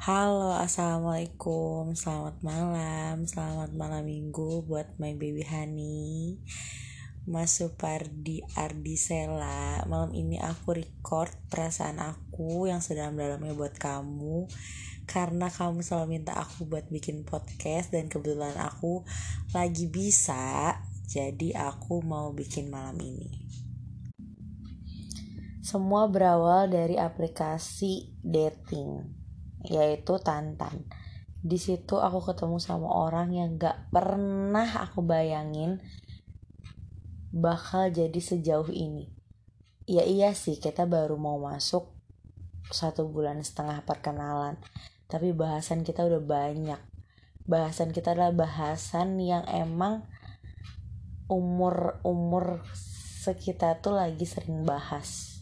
Halo, assalamualaikum, selamat malam, selamat malam minggu buat my baby honey, Mas Supardi Ardisela. Malam ini aku record perasaan aku yang sedalam-dalamnya buat kamu, karena kamu selalu minta aku buat bikin podcast dan kebetulan aku lagi bisa, jadi aku mau bikin malam ini. Semua berawal dari aplikasi dating yaitu Tantan. Di situ aku ketemu sama orang yang gak pernah aku bayangin bakal jadi sejauh ini. Ya iya sih kita baru mau masuk satu bulan setengah perkenalan. Tapi bahasan kita udah banyak. Bahasan kita adalah bahasan yang emang umur-umur sekitar tuh lagi sering bahas.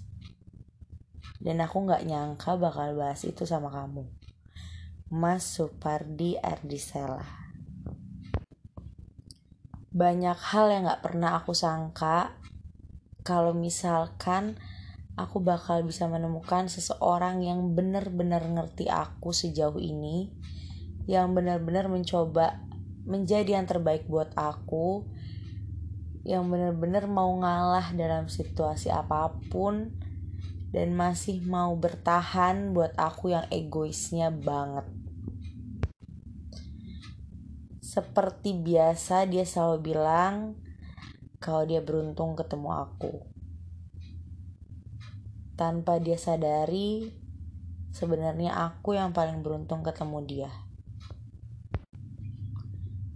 Dan aku gak nyangka bakal bahas itu sama kamu. Mas Supardi Ardisela. Banyak hal yang gak pernah aku sangka kalau misalkan aku bakal bisa menemukan seseorang yang benar-benar ngerti aku sejauh ini, yang benar-benar mencoba menjadi yang terbaik buat aku, yang benar-benar mau ngalah dalam situasi apa pun, dan masih mau bertahan buat aku yang egoisnya banget. Seperti biasa dia selalu bilang kalau dia beruntung ketemu aku. Tanpa dia sadari, sebenarnya aku yang paling beruntung ketemu dia.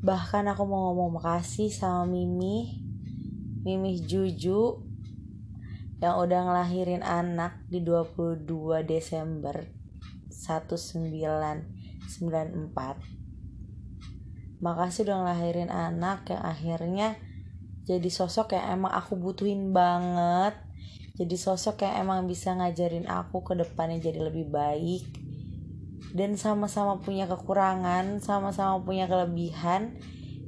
Bahkan aku mau ngomong makasih sama Mimi, Mimi Juju yang udah ngelahirin anak di 22 Desember 1994 makasih udah ngelahirin anak yang akhirnya jadi sosok yang emang aku butuhin banget. Jadi sosok yang emang bisa ngajarin aku ke depannya jadi lebih baik. Dan sama-sama punya kekurangan sama-sama punya kelebihan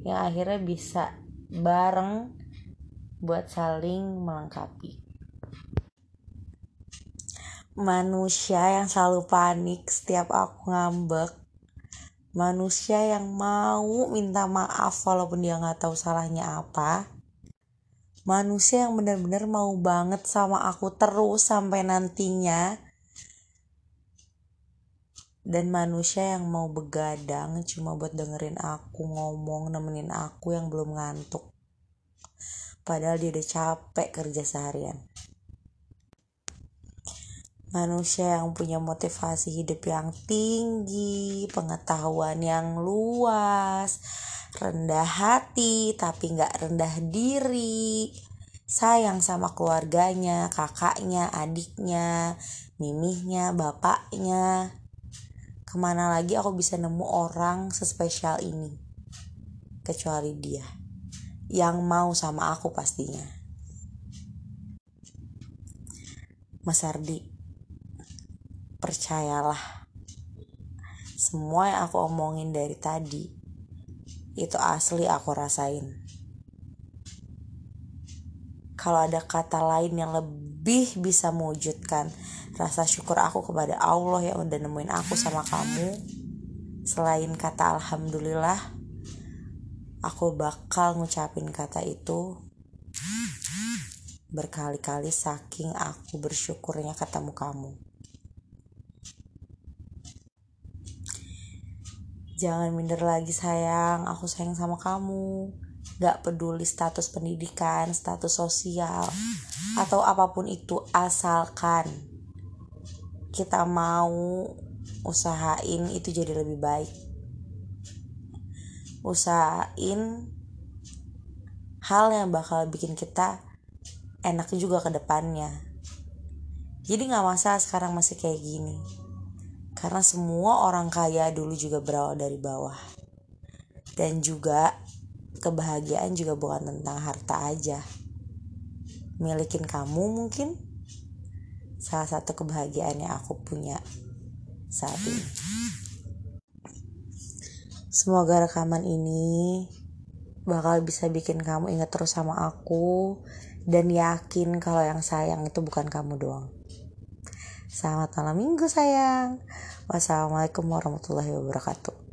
yang akhirnya bisa bareng buat saling melengkapi manusia yang selalu panik setiap aku ngambek. Manusia yang mau minta maaf walaupun dia nggak tahu salahnya apa. Manusia yang benar-benar mau banget sama aku terus sampai nantinya. Dan manusia yang mau begadang cuma buat dengerin aku ngomong nemenin aku yang belum ngantuk. Padahal dia udah capek kerja seharian manusia yang punya motivasi hidup yang tinggi, pengetahuan yang luas, rendah hati tapi nggak rendah diri, sayang sama keluarganya, kakaknya, adiknya, mimihnya, bapaknya. Ke mana lagi aku bisa nemu orang sespesial ini? Kecuali dia. Yang mau sama aku pastinya. Mas Ardi, percayalah semua yang aku omongin dari tadi itu asli aku rasain kalau ada kata lain yang lebih bisa mewujudkan rasa syukur aku kepada Allah yang udah nemuin aku sama kamu selain kata alhamdulillah aku bakal ngucapin kata itu berkali-kali saking aku bersyukurnya ketemu kamu. Jangan minder lagi sayang, aku sayang sama kamu. Gak peduli status pendidikan, status sosial, atau apa pun itu asalkan kita mau usahain itu jadi lebih baik. Usahain hal yang bakal bikin kita enak juga ke depannya. Jadi gak masalah sekarang masih kayak gini karena semua orang kaya dulu juga berawal dari bawah. Dan juga kebahagiaan juga bukan tentang harta aja. Milikin kamu mungkin salah satu kebahagiaan yang aku punya saat ini. Semoga rekaman ini bakal bisa bikin kamu ingat terus sama aku dan yakin kalau yang sayang itu bukan kamu doang. Selamat malam minggu sayang. Wassalamualaikum warahmatullahi wabarakatuh.